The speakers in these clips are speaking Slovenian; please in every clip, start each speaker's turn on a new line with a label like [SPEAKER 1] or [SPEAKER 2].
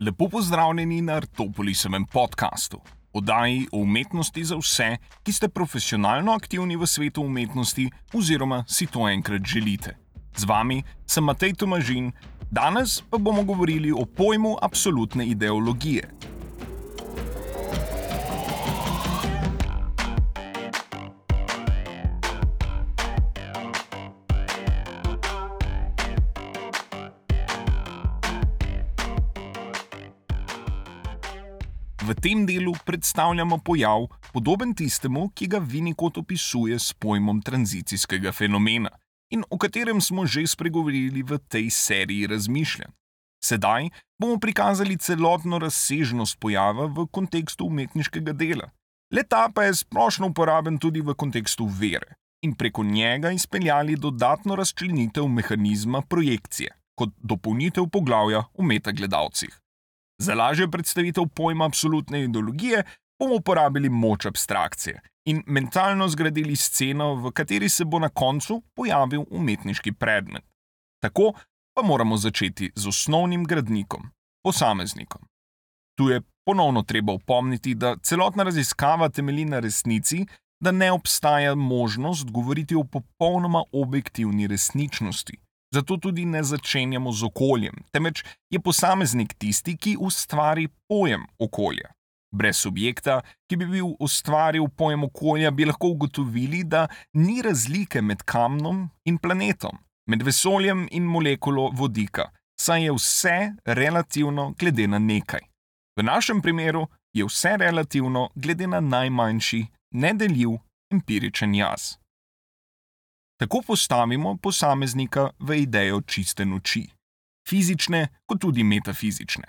[SPEAKER 1] Lepo pozdravljeni na Artopolisovem podkastu, oddaji o umetnosti za vse, ki ste profesionalno aktivni v svetu umetnosti oziroma si to enkrat želite. Z vami sem Matej Tomažin, danes pa bomo govorili o pojmu absolutne ideologije. Tem delu predstavljamo pojav, podoben tistemu, ki ga Vinikot opisuje s pojmom tranzicijskega fenomena in o katerem smo že spregovorili v tej seriji razmišljanj. Sedaj bomo prikazali celotno razsežnost pojava v kontekstu umetniškega dela. Leta pa je splošno uporaben tudi v kontekstu vere in preko njega izpeljali dodatno razčlenitev mehanizma projekcije kot dopolnitev poglavja o metagledalcih. Za lažjo predstavitev pojma absolutne ideologije bomo uporabili moč abstrakcije in mentalno zgradili sceno, v kateri se bo na koncu pojavil umetniški predmet. Tako pa moramo začeti z osnovnim gradnikom, posameznikom. Tu je ponovno treba upomniti, da celotna raziskava temelji na resnici, da ne obstaja možnost govoriti o popolnoma objektivni resničnosti. Zato tudi ne začenjamo z okoljem, temveč je posameznik tisti, ki ustvari pojem okolja. Brez subjekta, ki bi bil ustvaril pojem okolja, bi lahko ugotovili, da ni razlike med kamnom in planetom, med vesoljem in molekulo vodika, saj je vse relativno glede na nekaj. V našem primeru je vse relativno glede na najmanjši, nedeljiv empiričen jaz. Tako postavimo posameznika v idejo čiste noči, fizične kot tudi metafizične.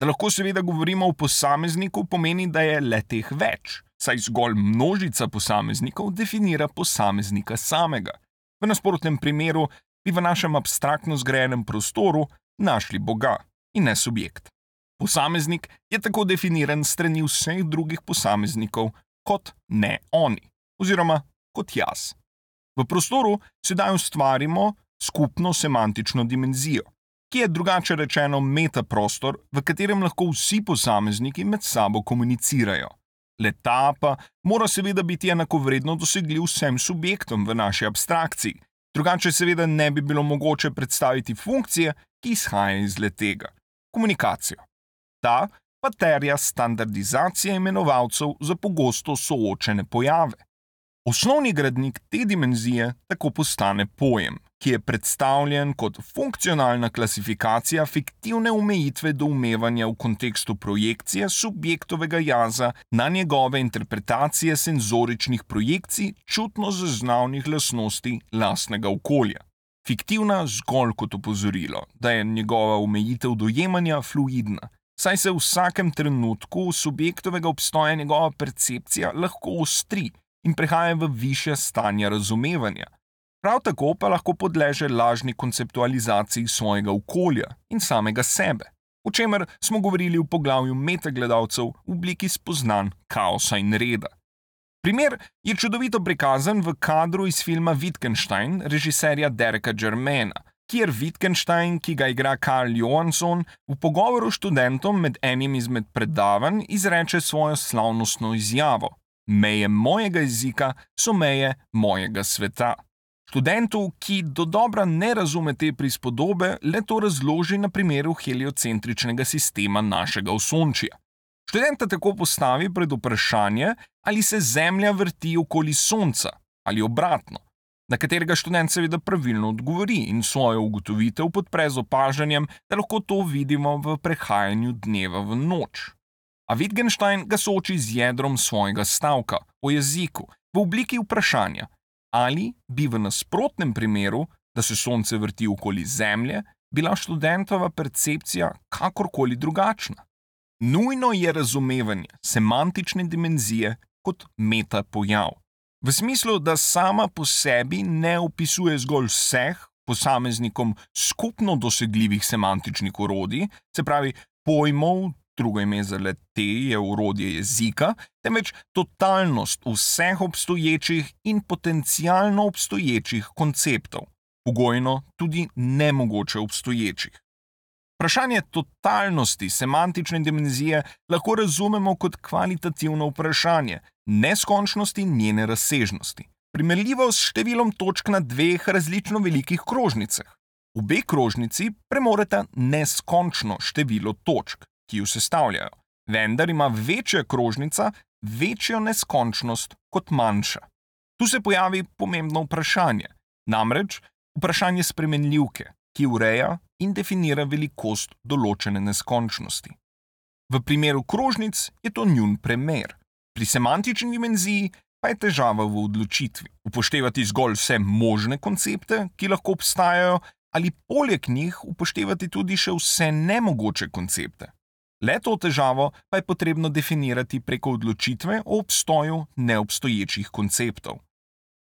[SPEAKER 1] Da lahko seveda govorimo o posamezniku, pomeni, da je le teh več, saj zgolj množica posameznikov definira posameznika samega. V nasprotnem primeru bi v našem abstraktno zgrajenem prostoru našli Boga in ne subjekt. Posameznik je tako definiran strani vseh drugih posameznikov kot ne oni, oziroma kot jaz. V prostoru sedaj ustvarimo skupno semantično dimenzijo, ki je drugače rečeno metaprostor, v katerem lahko vsi posamezniki med sabo komunicirajo. Leta pa mora seveda biti enakovredno dosegljiv vsem subjektom v naši abstrakciji, drugače seveda ne bi bilo mogoče predstaviti funkcije, ki izhaja iz letega - komunikacijo. Ta pa terja standardizacije imenovalcev za pogosto soočene pojave. Osnovni gradnik te dimenzije tako postane pojem, ki je predstavljen kot funkcionalna klasifikacija fiktivne omejitve doumevanja v kontekstu projekcije subjektovega jaza na njegove interpretacije senzoričnih projekcij čutno zaznavnih lastnosti lastnega okolja. Fiktivna zgolj kot opozorilo, da je njegova omejitev dojemanja fluidna, saj se v vsakem trenutku subjektovega obstoja njegova percepcija lahko ostri in prehaja v više stanje razumevanja. Prav tako pa lahko podleže lažni konceptualizaciji svojega okolja in samega sebe, o čemer smo govorili v poglavju metagledalcev v obliki spoznanj kaosa in reda. Primer je čudovito prikazan v kadru iz filma Wittgenstein režiserja Dereka Germana, kjer Wittgenstein, ki ga igra Karl Johansson, v pogovoru s študentom med enim izmed predavanj izreče svojo slavnostno izjavo: Meje mojega jezika so meje mojega sveta. Študentu, ki do dobra ne razume te prispodobe, le to razloži na primeru heliocentričnega sistema našega osončja. Študenta tako postavi pred vprašanje, ali se Zemlja vrti okoli Sonca ali obratno, na katerega študent seveda pravilno odgovori in svojo ugotovitev podpre z opažanjem, da lahko to vidimo v prehajanju dneva v noč. A Wittgenstein ga sooči z jedrom svojega stavka o jeziku v obliki vprašanja, ali bi v nasprotnem primeru, da se Sonce vrti okoli Zemlje, bila študentova percepcija kakorkoli drugačna. Nujno je razumevanje semantične dimenzije kot meta pojav. V smislu, da sama po sebi ne opisuje zgolj vseh posameznikom skupno dosegljivih semantičnih orodij, se pravi pojmov, drugo ime za le te je urodje jezika, temveč totalnost vseh obstoječih in potencialno obstoječih konceptov, pogojno tudi nemogoče obstoječih. Vprašanje totalnosti semantične dimenzije lahko razumemo kot kvalitativno vprašanje neskončnosti njene razsežnosti, primerljivo s številom točk na dveh različno velikih krožnicah. Obe krožnici premoreta neskončno število točk, ki jo sestavljajo, vendar ima večja krožnica večjo neskončnost kot manjša. Tu se pojavi pomembno vprašanje, namreč vprašanje spremenljivke, ki ureja in definira velikost določene neskončnosti. V primeru krožnic je to njun primer, pri semantični dimenziji pa je težava v odločitvi. Upoštevati zgolj vse možne koncepte, ki lahko obstajajo, ali poleg njih upoštevati tudi še vse nemogoče koncepte. Le to težavo pa je potrebno definirati preko odločitve o obstoju neobstoječih konceptov.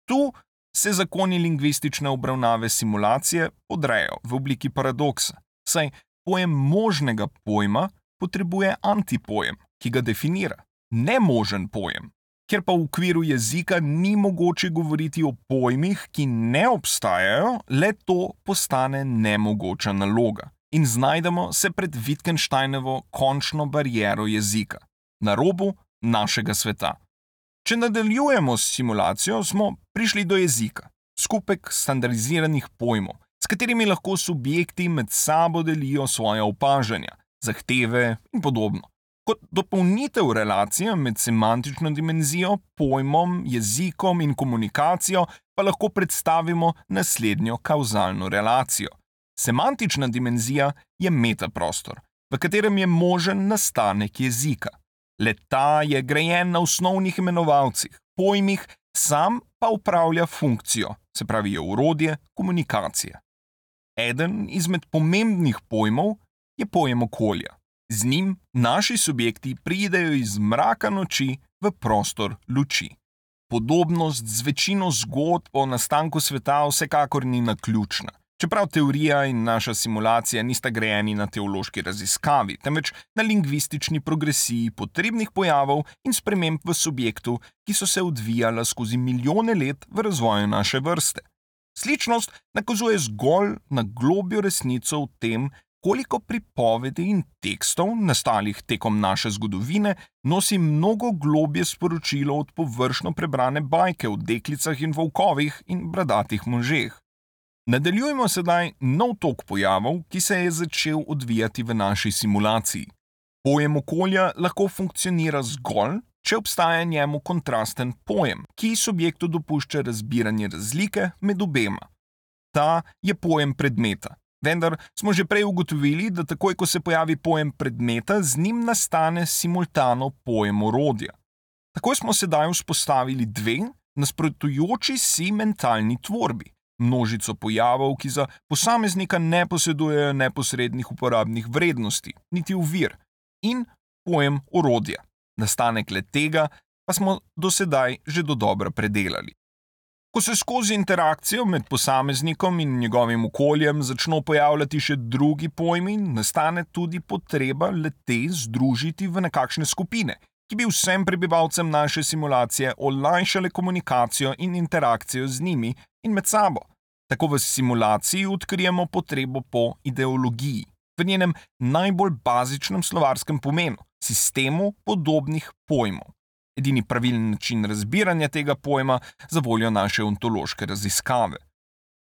[SPEAKER 1] Tu se zakoni lingvistične obravnave simulacije podrejo v obliki paradoksa, saj pojem možnega pojma potrebuje antipojem, ki ga definira, nemožen pojem. Ker pa v okviru jezika ni mogoče govoriti o pojmih, ki ne obstajajo, le to postane nemogoča naloga in znajdemo se pred Wittgensteinovo končno bariero jezika, na robu našega sveta. Če nadaljujemo s simulacijo, smo prišli do jezika, skupek standardiziranih pojmov, s katerimi lahko subjekti med sabo delijo svoje opažanja, zahteve in podobno. Kot dopolnitev relacije med semantično dimenzijo, pojmom, jezikom in komunikacijo pa lahko predstavimo naslednjo kauzalno relacijo. Semantična dimenzija je metaprostor, v katerem je možen nastanek jezika. Leta je grejen na osnovnih imenovalcih, pojmih, sam pa upravlja funkcijo, se pravi, je urodje komunikacije. Eden izmed pomembnih pojmov je pojem okolja. Z njim naši subjekti pridejo iz mraka noči v prostor luči. Podobnost z večino zgodb o nastanku sveta vsekakor ni naključna. Čeprav teorija in naša simulacija nista grejeni na teološki raziskavi, temveč na lingvistični progresiji potrebnih pojavov in sprememb v subjektu, ki so se odvijala skozi milijone let v razvoju naše vrste. Sličnost nakazuje zgolj na globjo resnico v tem, koliko pripovedi in tekstov, nastalih tekom naše zgodovine, nosi mnogo globje sporočilo od površno prebrane bajke o deklicah in volkovih in bradatih možeh. Nadaljujemo sedaj nov tok pojavov, ki se je začel odvijati v naši simulaciji. Pojem okolja lahko funkcionira zgolj, če obstaja njemu kontrasten pojem, ki subjektu dopušča razbiranje razlike med obema. Ta je pojem predmeta. Vendar smo že prej ugotovili, da takoj, ko se pojavi pojem predmeta, z njim nastane simultano pojem orodja. Tako smo sedaj vzpostavili dve nasprotujoči si mentalni tvorbi množico pojavov, ki za posameznika ne posedujejo neposrednih uporabnih vrednosti, niti uvir, in pojem orodja. Nastanek le tega pa smo do sedaj že do dobra predelali. Ko se skozi interakcijo med posameznikom in njegovim okoljem začnejo pojavljati še drugi pojmi, nastane tudi potreba le te združiti v nekakšne skupine, ki bi vsem prebivalcem naše simulacije olajšale komunikacijo in interakcijo z njimi in med sabo. Tako v simulaciji odkrijemo potrebo po ideologiji, v njenem najbolj bazičnem slovarskem pomenu, sistemu podobnih pojmov. Edini pravilen način razbiranja tega pojma za voljo naše ontološke raziskave.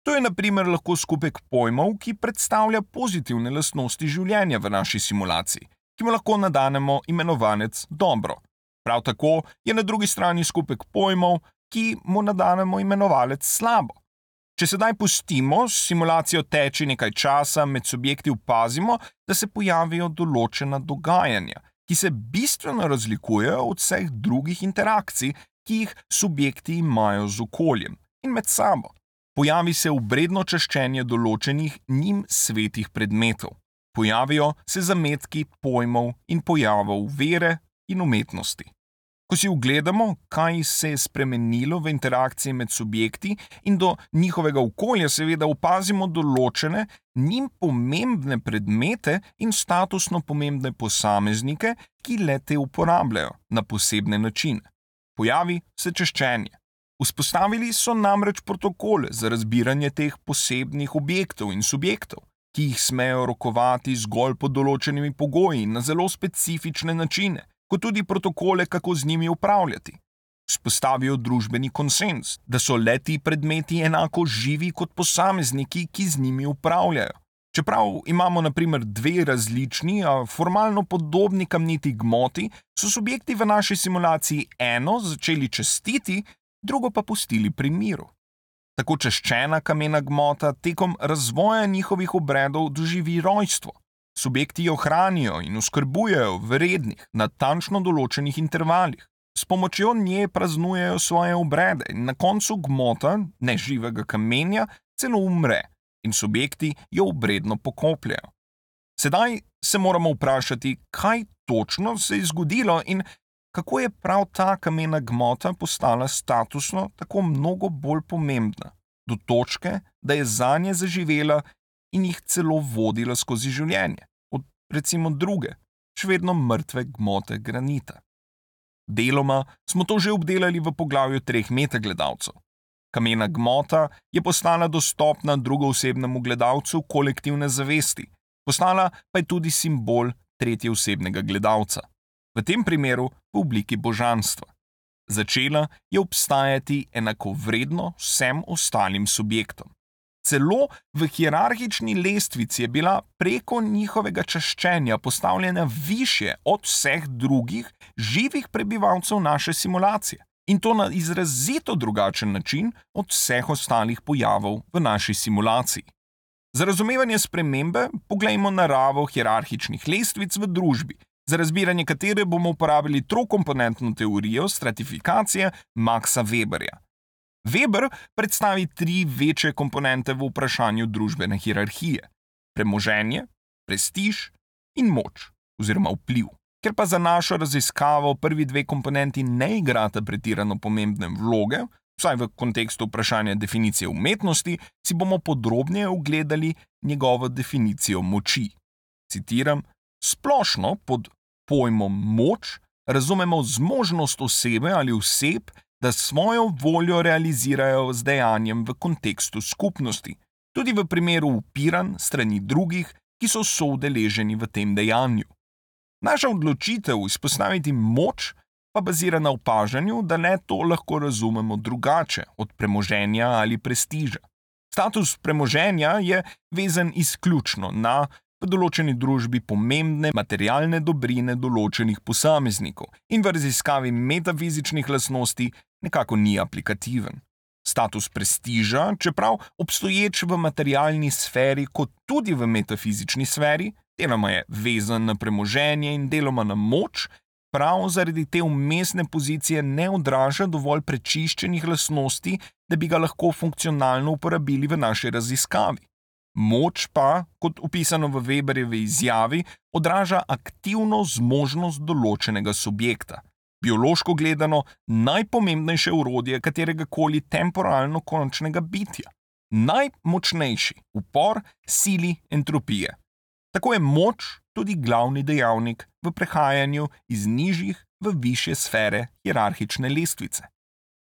[SPEAKER 1] To je naprimer lahko skupek pojmov, ki predstavlja pozitivne lastnosti življenja v naši simulaciji, ki mu lahko nadanemo imenovanec dobro. Prav tako je na drugi strani skupek pojmov, ki mu nadanemo imenovalec slabo. Če sedaj pustimo simulacijo teči nekaj časa, med subjekti opazimo, da se pojavijo določena dogajanja, ki se bistveno razlikujejo od vseh drugih interakcij, ki jih subjekti imajo z okoljem in med sabo. Pojavi se obredno čaščenje določenih njim svetih predmetov. Pojavijo se zametki pojmov in pojavov vere in umetnosti. Ko si ogledamo, kaj se je spremenilo v interakciji med subjekti in do njihovega okolja, seveda opazimo določene njim pomembne predmete in statusno pomembne posameznike, ki le te uporabljajo na posebne načine. Pojavi se češčenje. Vzpostavili so namreč protokole za razbiranje teh posebnih objektov in subjektov. ki jih smejo rokovati zgolj pod določenimi pogoji in na zelo specifične načine, kot tudi protokole, kako z njimi upravljati. Spostavijo družbeni konsens, da so leti predmeti enako živi kot posamezniki, ki z njimi upravljajo. Čeprav imamo naprimer dve različni, a formalno podobni kamniti gmoti, so subjekti v naši simulaciji eno začeli čestiti, drugo pa pustili pri miru. Tako češčena kamena gmota tekom razvoja njihovih obredov doživi rojstvo. Subjekti jo hranijo in oskrbujejo v rednih, natančno določenih intervalih. S pomočjo nje praznujejo svoje obrede in na koncu gmota, neživega kamenja, celo umre in subjekti jo obredno pokopljajo. Sedaj se moramo vprašati, kaj točno se je zgodilo in kako je prav ta kamena gmota postala statusno tako mnogo bolj pomembna, do točke, da je za nje zaživela in jih celo vodila skozi življenje, od recimo druge, še vedno mrtve gmote granita. Deloma smo to že obdelali v poglavju treh metagledalcev. Kamena gmota je postala dostopna drugoosebnemu gledalcu kolektivne zavesti, postala pa je tudi simbol tretjeosebnega gledalca, v tem primeru v obliki božanstva. Začela je obstajati enakovredno vsem ostalim subjektom. Celo v hierarhični lestvici je bila preko njihovega čaščenja postavljena više od vseh drugih živih prebivalcev naše simulacije in to na izrazito drugačen način od vseh ostalih pojavov v naši simulaciji. Za razumevanje spremembe poglejmo naravo hierarhičnih lestvic v družbi, za razbiranje katere bomo uporabili trokomponentno teorijo stratifikacije Maxa Weberja. Weber predstavi tri večje komponente v vprašanju družbene hierarhije: premoženje, prestiž in moč oziroma vpliv. Ker pa za našo raziskavo prvi dve komponenti ne igrata pretirano pomembne vloge, vsaj v kontekstu vprašanja definicije umetnosti, si bomo podrobneje ogledali njegovo definicijo moči. Citiram: Splošno pod pojmom moč razumemo zmožnost osebe ali oseb, da svojo voljo realizirajo z dejanjem v kontekstu skupnosti, tudi v primeru upiran strani drugih, ki so soudeleženi v tem dejanju. Naša odločitev izpostaviti moč pa bazira na opažanju, da le to lahko razumemo drugače od premoženja ali prestiža. Status premoženja je vezan izključno na v določeni družbi pomembne materialne dobrine določenih posameznikov in v raziskavi metafizičnih lastnosti nekako ni aplikativen. Status prestiža, čeprav obstoječ v materialni sferi, kot tudi v metafizični sferi, deloma je vezan na premoženje in deloma na moč, prav zaradi te umestne pozicije ne odraža dovolj prečiščenih lastnosti, da bi ga lahko funkcionalno uporabili v naši raziskavi. Moč pa, kot opisano v Weberjevi izjavi, odraža aktivno zmožnost določenega subjekta. Biološko gledano, najpomembnejše urodje katerega koli temporalno končnega bitja. Najmočnejši upor sili entropije. Tako je moč tudi glavni dejavnik v prehajanju iz nižjih v više sfere hierarhične lestvice.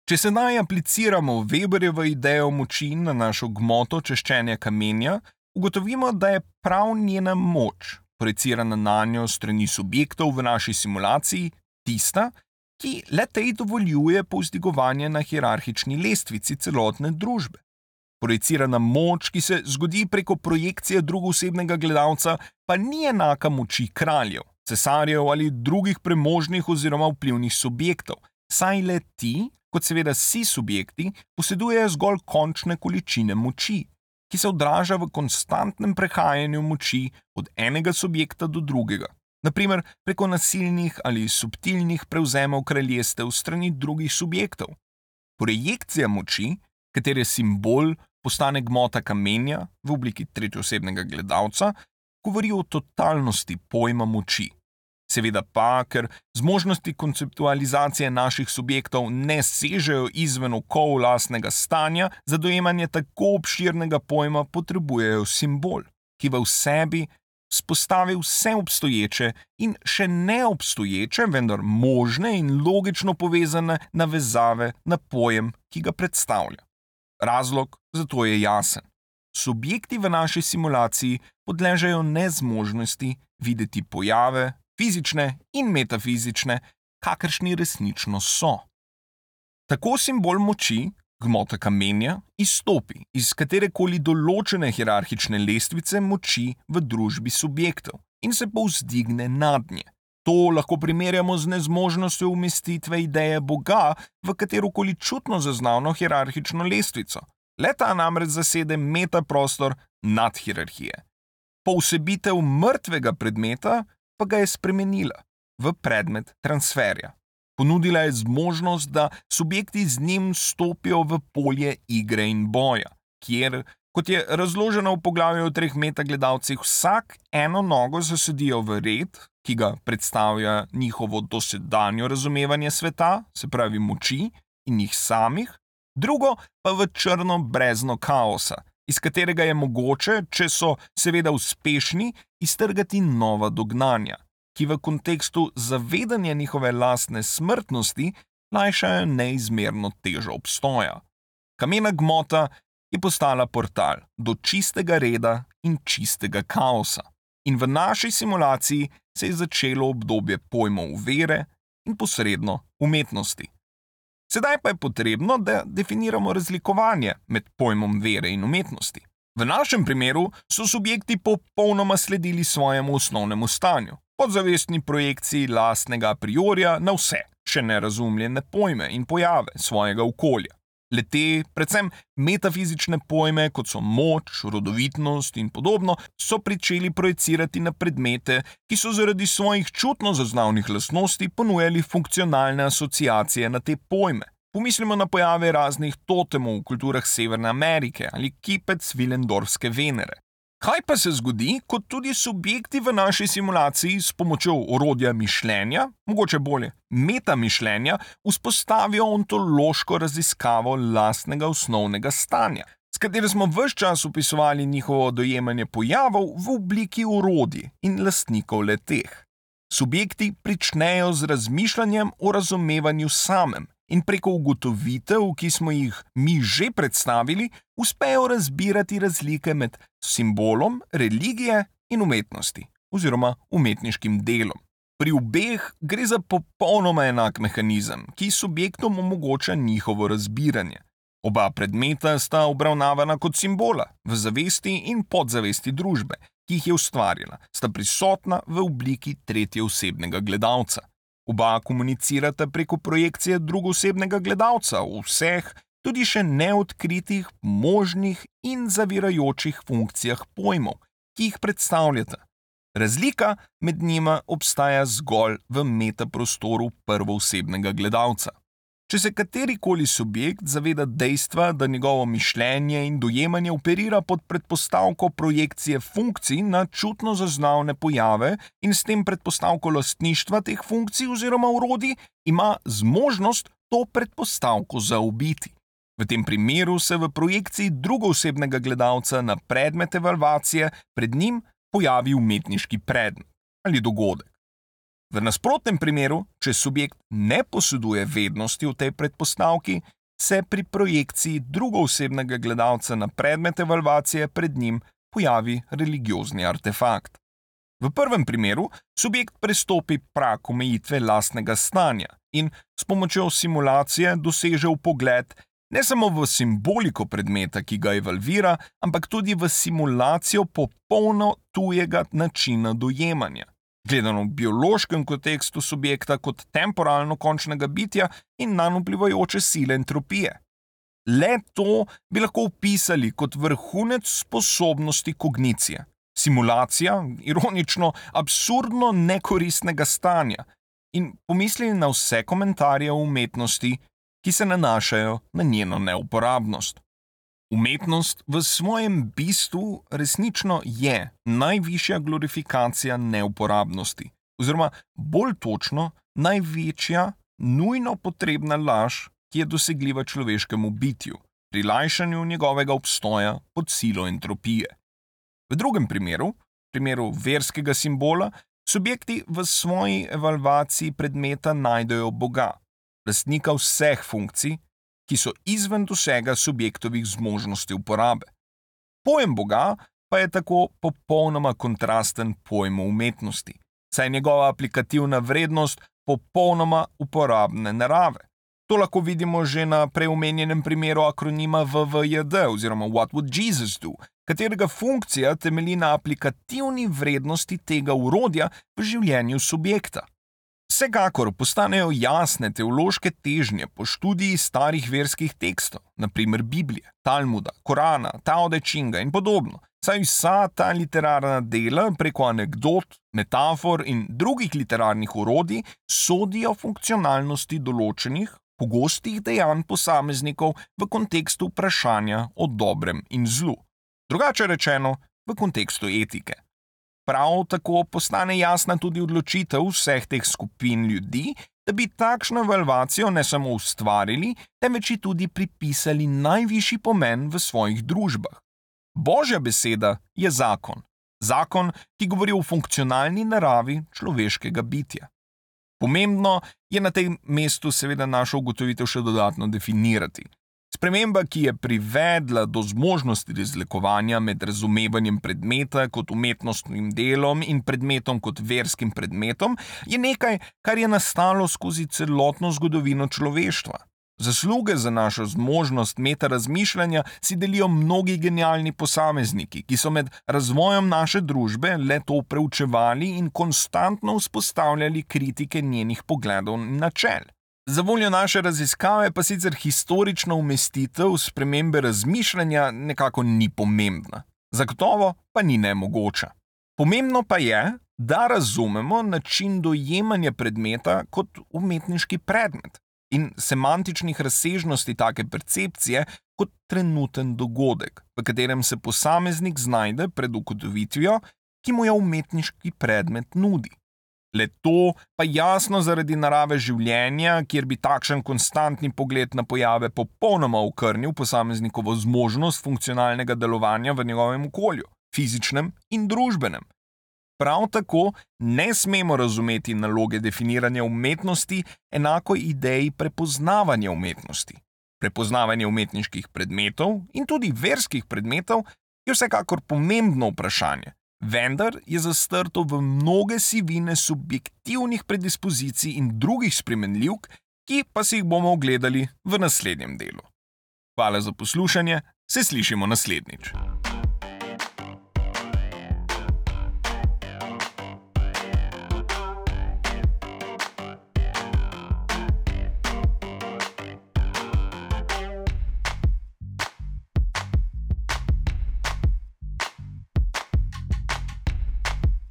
[SPEAKER 1] Če se naj apliciramo Weberjevo idejo moči na našo gmoto češčenja kamenja, ugotovimo, da je prav njena moč, projicirana na njo strani subjektov v naši simulaciji, tista, ki le tej dovoljuje povzdigovanje na hierarhični lestvici celotne družbe projicirana moč, ki se zgodi preko projekcije drugoosebnega gledalca, pa ni enaka moči kraljev, cesarjev ali drugih premožnih oziroma vplivnih subjektov, saj le ti, kot seveda vsi subjekti, posedujejo zgolj končne količine moči, ki se odraža v konstantnem prehajanju moči od enega subjekta do drugega. Naprimer, preko nasilnih ali subtilnih prevzemov kraljestev strani drugih subjektov. Projekcija moči, katere simbol postane gmota kamenja v obliki tretjosebnega gledalca, govori o totalnosti pojma moči. Seveda pa, ker zmožnosti konceptualizacije naših subjektov ne sežejo izven okov lastnega stanja, za dojemanje tako obširnega pojma potrebujejo simbol, ki v sebi spostavi vse obstoječe in še neobstoječe, vendar možne in logično povezane navezave na pojem, ki ga predstavlja. Razlog za to je jasen. subjekti v naši simulaciji podležejo nezmožnosti videti pojave, fizične in metafizične, kakršni resnično so. Tako simbol moči, gmota kamenja, izstopi iz katerekoli določene hierarhične lestvice moči v družbi subjektov in se povzdigne nad nje. To lahko primerjamo z nezmožnostjo umestitve ideje Boga v katerokoli čutno zaznavno hierarhično lestvico. Leta namreč zasede metaprostor nad hierarhije. Povsebitev mrtvega predmeta pa ga je spremenila v predmet transferja. Ponudila je zmožnost, da subjekti z njim stopijo v polje igre in boja, kjer, kot je razloženo v poglavju o treh metagledalcih, vsak eno nogo zasedijo v red, ki ga predstavlja njihovo dosedanjo razumevanje sveta, se pravi moči in njih samih, drugo pa v črno brezno kaosa, iz katerega je mogoče, če so seveda uspešni, iztrgati nova dognanja, ki v kontekstu zavedanja njihove lastne smrtnosti lajšajo neizmerno težo obstoja. Kamena gmota je postala portal do čistega reda in čistega kaosa. In v naši simulaciji se je začelo obdobje pojmov vere in posredno umetnosti. Sedaj pa je potrebno, da definiramo razlikovanje med pojmom vere in umetnosti. V našem primeru so subjekti popolnoma sledili svojemu osnovnemu stanju, podzavestni projekciji lastnega a priori na vse, še nerazumljene pojme in pojave svojega okolja. Lete, predvsem metafizične pojme, kot so moč, rodovitnost in podobno, so začeli projicirati na predmete, ki so zaradi svojih čutno zaznavnih lastnosti ponujali funkcionalne asociacije na te pojme. Pomislimo na pojave raznih totemov v kulturah Severne Amerike ali kipec Vilendorfske Venere. Kaj pa se zgodi, ko tudi subjekti v naši simulaciji s pomočjo orodja mišljenja, mogoče bolje metamišljenja, vzpostavijo ontološko raziskavo lastnega osnovnega stanja, s katero smo vse čas opisovali njihovo dojemanje pojavov v obliki orodij in lastnikov leteh. Subjekti pričnejo z razmišljanjem o razumevanju samem, in preko ugotovitev, ki smo jih mi že predstavili, uspejo razbirati razlike med simbolom religije in umetnosti oziroma umetniškim delom. Pri obeh gre za popolnoma enak mehanizem, ki subjektom omogoča njihovo razbiranje. Oba predmeta sta obravnavana kot simbola v zavesti in podzavesti družbe, ki jih je ustvarila, sta prisotna v obliki tretjeosebnega gledalca. Oba komunicirata preko projekcije drugosebnega gledalca v vseh, tudi še neodkritih, možnih in zavirajočih funkcijah pojmov, ki jih predstavljata. Razlika med njima obstaja zgolj v metaprostoru prvoosebnega gledalca. Če se katerikoli subjekt zaveda dejstva, da njegovo mišljenje in dojemanje operira pod predpostavko projekcije funkcij na čutno zaznavne pojave in s tem predpostavko lastništva teh funkcij oziroma urodij, ima zmožnost to predpostavko zaobiti. V tem primeru se v projekciji drugoosebnega gledalca na predmet evalvacije pred njim pojavi umetniški predmet ali dogodek. V nasprotnem primeru, če subjekt ne poseduje vednosti v tej predpostavki, se pri projekciji drugoosebnega gledalca na predmet evalvacije pred njim pojavi religiozni artefakt. V prvem primeru subjekt prestopi prak omejitve lastnega stanja in s pomočjo simulacije doseže pogled ne samo v simboliko predmeta, ki ga evalvira, ampak tudi v simulacijo popolno tujega načina dojemanja gledano v biološkem kontekstu subjekta kot temporalno končnega bitja in na vplivajoče sile entropije. Le to bi lahko opisali kot vrhunec sposobnosti kognicije, simulacija, ironično, absurdno nekoristnega stanja in pomislili na vse komentarje o umetnosti, ki se nanašajo na njeno neuporabnost. Umetnost v svojem bistvu resnično je najvišja glorifikacija neuporabnosti, oziroma bolj točno, največja, nujno potrebna laž, ki je dosegljiva človeškemu bitju, pri lajšanju njegovega obstoja pod silo entropije. V drugem primeru, primeru verskega simbola, subjekti v svoji evalvaciji predmeta najdejo Boga, lastnika vseh funkcij, ki so izven dosega subjektovih zmožnosti uporabe. Pojem Boga pa je tako popolnoma kontrasten pojmu umetnosti, saj je njegova aplikativna vrednost popolnoma uporabne narave. To lahko vidimo že na preomenjenem primeru akronima VVJD oziroma What Would Jesus Do, katerega funkcija temelji na aplikativni vrednosti tega urodja v življenju subjekta. Vsekakor postanejo jasne teološke težnje po študiji starih verskih tekstov, naprimer Biblije, Talmuda, Korana, Tao Te Chinga in podobno, saj vsa ta literarna dela preko anegdot, metafor in drugih literarnih urodij sodijo funkcionalnosti določenih, pogostih dejanj posameznikov v kontekstu vprašanja o dobrem in zlu. Drugače rečeno, v kontekstu etike. Prav tako postane jasna tudi odločitev vseh teh skupin ljudi, da bi takšno evalvacijo ne samo ustvarili, temveč tudi pripisali najvišji pomen v svojih družbah. Božja beseda je zakon. Zakon, ki govori o funkcionalni naravi človeškega bitja. Pomembno je na tem mestu, seveda, našo ugotovitev še dodatno definirati. Sprememba, ki je privedla do zmožnosti razlikovanja med razumevanjem predmeta kot umetnostnim delom in predmetom kot verskim predmetom, je nekaj, kar je nastalo skozi celotno zgodovino človeštva. Zasluge za našo zmožnost meta razmišljanja si delijo mnogi genialni posamezniki, ki so med razvojem naše družbe le to preučevali in konstantno vzpostavljali kritike njenih pogledov in načel. Za voljo naše raziskave pa sicer historična umestitev spremembe razmišljanja nekako ni pomembna, zagotovo pa ni nemogoča. Pomembno pa je, da razumemo način dojemanja predmeta kot umetniški predmet in semantičnih razsežnosti take percepcije kot trenuten dogodek, v katerem se posameznik znajde pred ugotovitvijo, ki mu jo umetniški predmet nudi. Le to pa jasno zaradi narave življenja, kjer bi takšen konstantni pogled na pojave popolnoma okrnil posameznikovo zmožnost funkcionalnega delovanja v njegovem okolju, fizičnem in družbenem. Prav tako ne smemo razumeti naloge definiranja umetnosti enako ideji prepoznavanja umetnosti. Prepoznavanje umetniških predmetov in tudi verskih predmetov je vsekakor pomembno vprašanje, vendar je zastrto v mnoge sivine subjektivnih predispozicij in drugih spremenljivk, ki pa si jih bomo ogledali v naslednjem delu. Hvala za poslušanje, se slišimo naslednjič.